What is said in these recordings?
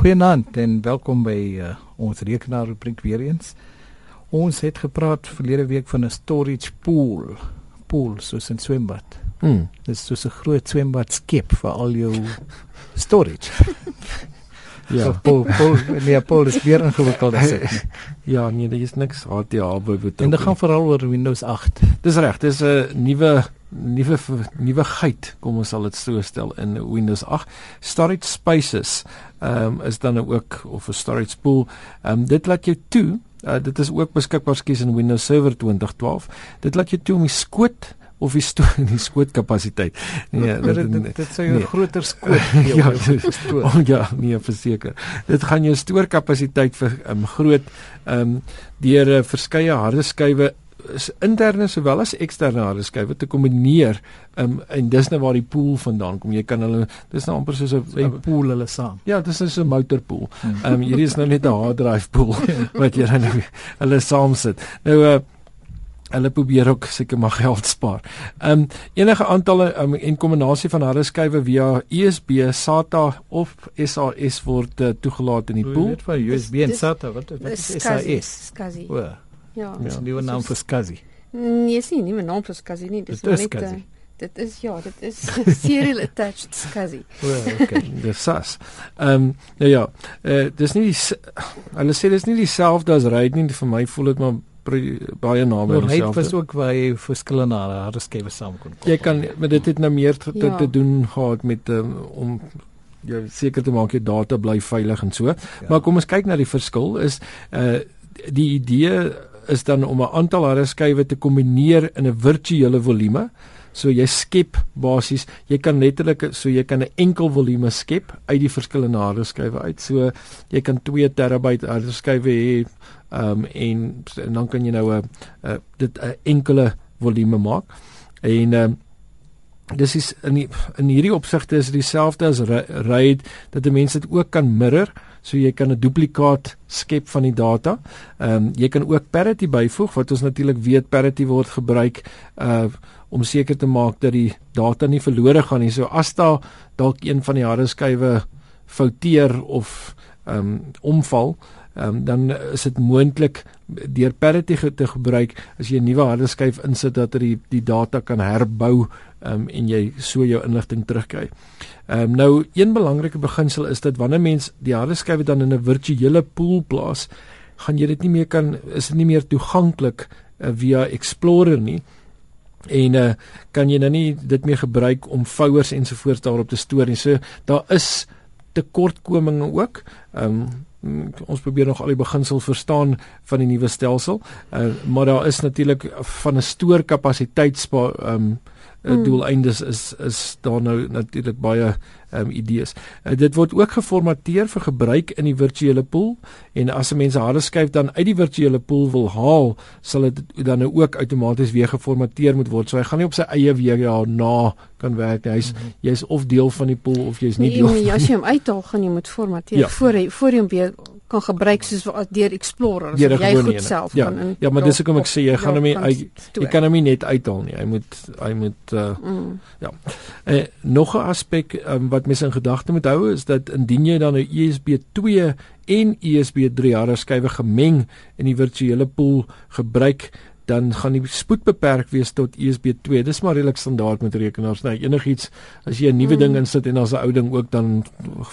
Goeienaand en welkom by uh, ons rekenaar rubriek weer eens. Ons het gepraat verlede week van 'n storage pool, pool soos 'n swembad. Mm. Dit is soos 'n groot swembad skep vir al jou storage. Ja. pool, pool, nee, pool is weer ingewikkeld as dit. ja, nee, daar is niks HTA by betrokke. En dit gaan veral oor Windows 8. Dis reg, dis 'n nuwe nuwe nuwigheid, kom ons sal dit so stel in Windows 8. Storage spaces ehm um, is dan ook of 'n storage pool. Ehm um, dit laat jou toe Uh, dit is ook beskikbaar skies in Windows Server 2012. Dit laat jou toe om die skoot of die stoot in die skootkapasiteit. Nee, dit dit, dit, dit sou 'n nee. groter skoot gee. ja, oh, ja, nee, verseker. Dit gaan jou stoorkapasiteit vir um, groot ehm um, deur uh, verskeie harde skywe interne sowel as eksterne harde skywe te kombineer um, en dis nou waar die pool vandaan kom jy kan hulle dis nou amper soos 'n pool hulle saam ja dis is 'n motorpool ehm um, hierdie is nou net 'n hard drive pool wat jy dan nou hulle saam sit nou uh, hulle probeer ook seker maar geld spaar. Ehm um, enige aantalle um, en kombinasie van harde skywe via USB, SATA of SAS word uh, toegelaat in die pool. Weet van USB en SATA wat wat is SAS? SCSI. Ja. Dis 'n nuwe naam vir SCSI. Nee, is nie 'n nuwe naam vir SCSI nie, dis net uh, dit is ja, dit is serial attached SCSI. Wel, okay, dis SAS. Ehm um, nou ja, uh, dis nie die, hulle sê dis nie dieselfde as RAID nie, vir my voel dit maar baie name en self. Dit was ook waar jy verskillende harde skywe saam kon koppel. Jy kan maar dit het nou meer te, ja. te doen gehad met um, om jy seker te maak jy data bly veilig en so. Ja. Maar kom ons kyk na die verskil is uh die idee is dan om 'n aantal harde skywe te kombineer in 'n virtuele volume. So jy skep basies, jy kan letterlik so jy kan 'n enkel volume skep uit die verskillende harde skywe uit. So jy kan 2 terabyte harde skywe hê um, en, en dan kan jy nou 'n dit 'n enkele volume maak. En um, dis is in die, in hierdie opsigte is dit dieselfde as RAID dat mense dit ook kan mirror so jy kan 'n duplikaat skep van die data. Ehm um, jy kan ook parity byvoeg wat ons natuurlik weet parity word gebruik uh om seker te maak dat die data nie verlore gaan nie. So as daar dalk een van die harde skywe fouteer of ehm um, omval, um, dan is dit moontlik deur parity te gebruik as jy 'n nuwe harde skyf insit dat dit die, die data kan herbou um, en jy so jou inligting terugkry. Um, nou een belangrike beginsel is dat wanneer mens die harde skyf dan in 'n virtuele pool plaas, gaan jy dit nie meer kan is dit nie meer toeganklik uh, via Explorer nie. En uh, kan jy nou nie dit meer gebruik om vouers ensovoorts daarop te stoor nie. So daar is tekortkominge ook. Ehm um, ons probeer nog al die beginsel verstaan van die nuwe stelsel. Uh, maar daar is natuurlik van 'n stoorkapasiteit ehm um, hmm. doeleindes is is daar nou natuurlik baie ehm um, idees. Uh, dit word ook geformateer vir gebruik in die virtuele pool en as 'n mens 'n harde skyf dan uit die virtuele pool wil haal, sal dit dan nou ook outomaties weer geformateer moet word. So hy gaan nie op sy eie weer ja na kan werk. Hy's mm -hmm. jy's of deel van die pool of jy's nie nee, deel. Nee, nee, as jy hom uithaal, gaan jy moet formateer ja. voor hy voor jy hom weer kan gebruik soos deur Explorer as jy goed self ja. kan in. Ja, maar dis hoekom ek sê jy gaan hom nie jy kan hom net uithaal nie. Hy moet hy moet uh, mm. ja. Eh nog 'n aspek um, wat mens in gedagte moet hou is dat indien jy dan 'n USB 2 en USB 3 harde skywe gemeng in die virtuele pool gebruik dan gaan die spoed beperk wees tot USB 2. Dis maar redelik standaard met rekenaars. Nou enigiets as jy 'n nuwe mm. ding insit en daar's 'n ou ding ook dan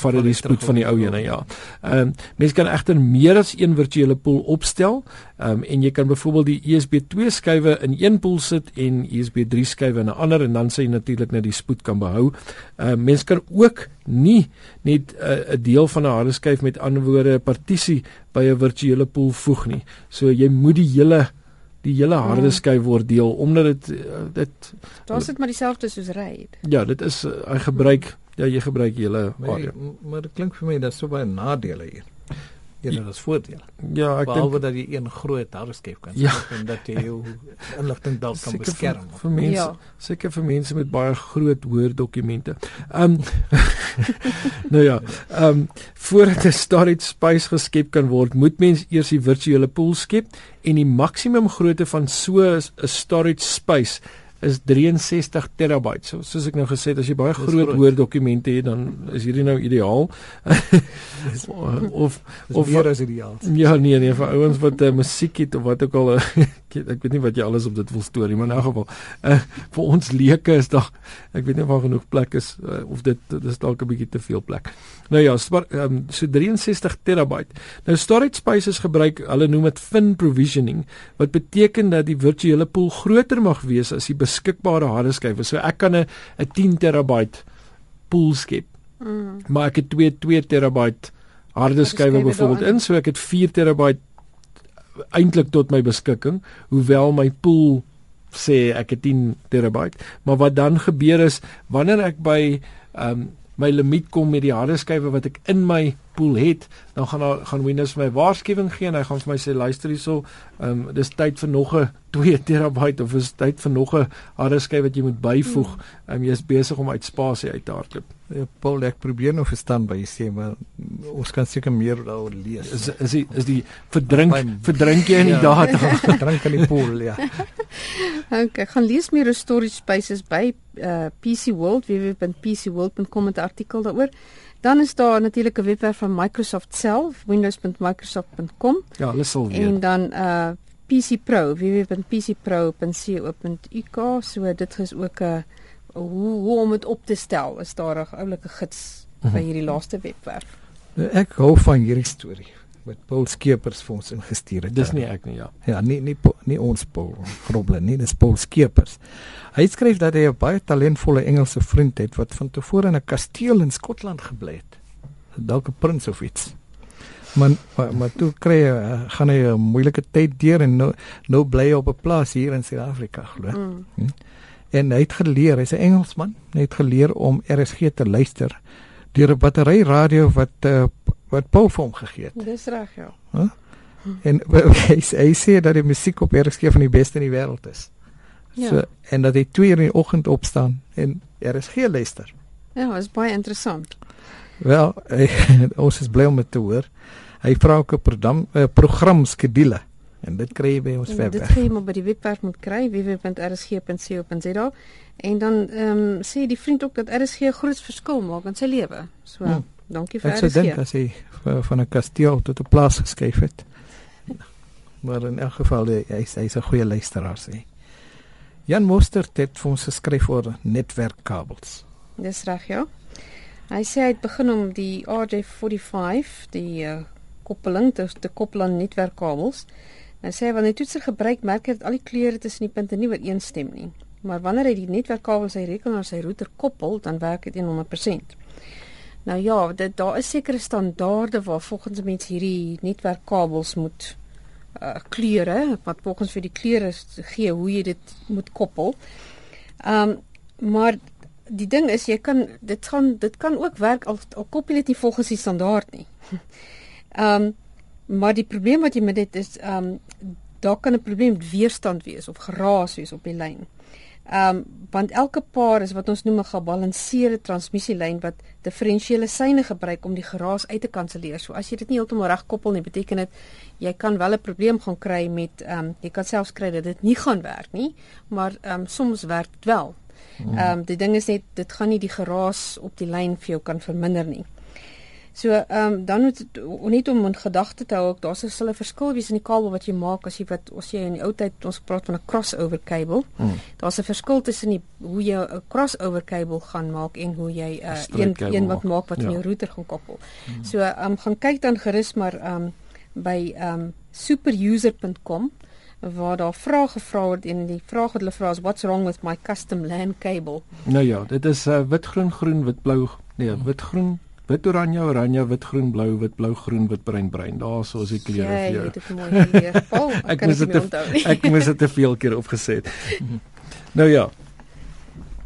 vat dit die spoed van die ou een, ja. Ehm um, mense kan egter meer as een virtuele pool opstel. Ehm um, en jy kan byvoorbeeld die USB 2 skuwe in een pool sit en USB 3 skuwe in 'n ander en dan sê jy natuurlik net die spoed kan behou. Ehm uh, mense kan ook nie net eh, 'n uh, deel van 'n harde skyf met ander woorde 'n partisie by 'n virtuele pool voeg nie. So jy moet die hele die hele harde hmm. skyf word deel omdat dit eh, dit Daar's dit maar dieselfde soos RAID. Ja, dit is eh, hy gebruik ja, jy gebruik hele maar, maar dit klink vir my dat so baie nadele hier. Ja, dit is voordeel. Ja, ek dink behalwe dat jy een groot hardskyf kan ja. en dat jy jou inligting dalk kan beskerm. Vir, vir mense, ja. seker vir mense met baie groot hoër dokumente. Ehm um, Nou ja, ehm um, voordat 'n storage space geskep kan word, moet mens eers die virtuele pool skep en die maksimum grootte van so 'n storage space is 63 terabyte. So soos ek nou gesê het, as jy baie groot, groot. hoër dokumente het, dan is hierdie nou ideaal. of of meer as ideaal. Ja nee nee vir ouens wat uh, musiek het of wat ook al uh, ek weet nie wat jy alles op dit wil storie maar in elk geval uh, vir ons leuke is daar ek weet nie waar genoeg plek is uh, of dit dis dalk 'n bietjie te veel plek. Nou ja, spar, um, so 63 terabyte. Nou storage spaces gebruik, hulle noem dit fin provisioning wat beteken dat die virtuele pool groter mag wees as die beskikbare harde skywe. So ek kan 'n 'n 10 terabyte pool skep. Mm. Maar ek het 2 2 terabyte harde skywe byvoorbeeld in, so ek het 4 terabyte eintlik tot my beskikking, hoewel my pool sê ek het 10 terabyte. Maar wat dan gebeur is wanneer ek by ehm um, my limiet kom met die harde skywe wat ek in my pool het, dan gaan daar gaan Windows my waarskuwing gee en hy gaan vir my sê luister hierso, ehm um, dis tyd vir nog 'n 2 terabyte of is tyd vir nog 'n harde skyf wat jy moet byvoeg. Hmm. Ehm um, jy is besig om uit spasie uit te hardloop. Ja, Paul, ek probeer nou verstaan by sê maar ons kan seker meer daaroor lees. Is is die is die verdrink verdrink jy in die ja, data? Verdrink in die pool, ja. okay, gaan lees meer oor storage spaces by uh, PC World www.pcworld.com 'n artikel daaroor. Dan is daar natuurlik 'n webwerf van Microsoft self, windows.microsoft.com. Ja, hulle sal weet. En dan uh PC Pro, www.pcpro.co.uk. So dit is ook 'n hoe hoe om dit op te stel. Is daar 'n oulike gids by mhm. hierdie laaste webwerf. Nou, ek hou van hierdie storie wat Paul Skeepers vir ons ingestuur het. Dis nie ek nie, ja. Ja, nie nie nie ons Paul Groble nie, dis Paul Skeepers. Hy skryf dat hy 'n baie talentvolle Engelse vriend het wat van tevore in 'n kasteel in Skotland gebly het. Dalk 'n prins of iets. Maar maar, maar toe kry hy uh, gaan hy 'n moeilike tyd deur en nou nou bly hy op 'n plaas hier in Suid-Afrika glo. Mm. Hm? En hy het geleer, hy's 'n Engelsman, hy het geleer om RSG te luister deur 'n battery radio wat uh, wat Paul vir hom gegee het. Dis reg, ja. Huh? En hy, hy sê dat die musiek op RSG van die beste in die wêreld is. Ja. So en dat hy 2 uur in die oggend opstaan en RSG luister. Ja, is baie interessant. Wel, hy, ons is bly om dit te hoor. Hy vra ook 'n program uh, program skedule en dit kry jy by ons webwerf. Dit kry jy maar by die webwerf moet kry www.rsg.co.za en dan ehm um, sê die vriend ook dat RSG 'n groot verskil maak in sy lewe. So, hmm. dankie vir RSG. Ek sou dink as hy van 'n kasteel tot 'n plaas geskuif het. Maar in elk geval hy hy's hy's 'n goeie luisteraar sê. Jan Mostert het vir ons geskryf oor netwerkkabels. Dis reg, ja. Hy sê hy het begin om die RJ45, die uh, koppeling te, te koppel aan netwerkkabels. Hy sê wanneer hy toetser gebruik, merk hy dat al die kleure tussen die punte nie ooreenstem nie. Maar wanneer hy die netwerkkabel sy rekenaar sy router koppel, dan werk dit 100%. Nou ja, dit daar is sekere standaarde waar volgens mense hierdie netwerkkabels moet uh kleure wat volgens vir die kleure gee hoe jy dit moet koppel. Um maar die ding is jy kan dit gaan dit kan ook werk al, al koppel dit nie volgens die standaard nie. Um maar die probleem wat jy met dit is um daar kan 'n probleem weerstand wees of geraas wees op die lyn. Um want elke paar is wat ons noem 'n gebalanseerde transmissielyn wat diferensiële seine gebruik om die geraas uit te kanselleer. So as jy dit nie heeltemal reg koppel nie, beteken dit jy kan wel 'n probleem gaan kry met um jy kan selfs kry dat dit nie gaan werk nie, maar um soms werk dit wel. Hmm. Ehm um, die ding is net dit gaan nie die geraas op die lyn vir jou kan verminder nie. So ehm um, dan moet net om in gedagte te hou ook daar's 'n sulle verskil wees in die kabel wat jy maak as jy wat as jy in die ou tyd ons praat van 'n crossover kabel. Hmm. Daar's 'n verskil tussen die hoe jy 'n crossover kabel gaan maak en hoe jy 'n uh, een een wat maak wat ja. in jou router gaan koppel. Hmm. So ehm um, gaan kyk dan gerus maar ehm um, by ehm um, superuser.com waar daar vrae gevra word en die vraag wat hulle vra is what's wrong with my custom LAN cable? Nou ja, dit is uh, wit groen groen wit blou nee, wit groen wit oranje oranje wit groen blou wit blou groen wit bruin bruin. Daar so is die kleure vir jou. Ja, dit is mooi hier. Paul, ek moes dit ek moes dit te veel keer opgeset. nou ja,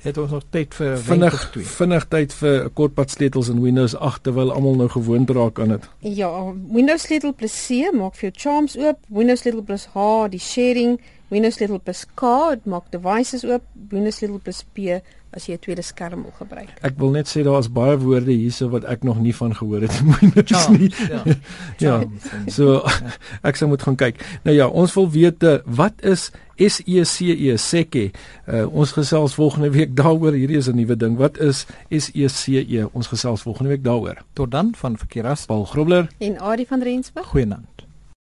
het ons nog tyd vir vinnig vinnig tyd vir kortpad sleutels in Windows 8 terwyl almal nou gewoond raak aan dit. Ja, Windows sleutel plus C maak vir jou charms oop, Windows sleutel plus H die sharing, Windows sleutel plus K maak devices oop, Windows sleutel plus P as jy 'n tweede skerm wil gebruik. Ek wil net sê daar is baie woorde hierso wat ek nog nie van gehoor het nie. Ja. ja. So ek sou moet gaan kyk. Nou ja, ons wil weet eh, wat is SECE SECE. Uh, ons gesels volgende week daaroor. Hierdie is 'n nuwe ding. Wat is SECE? Ons gesels volgende week daaroor. Tot dan van Verkeeras Paul Grobler en Adie van Rensburg. Goeienaand.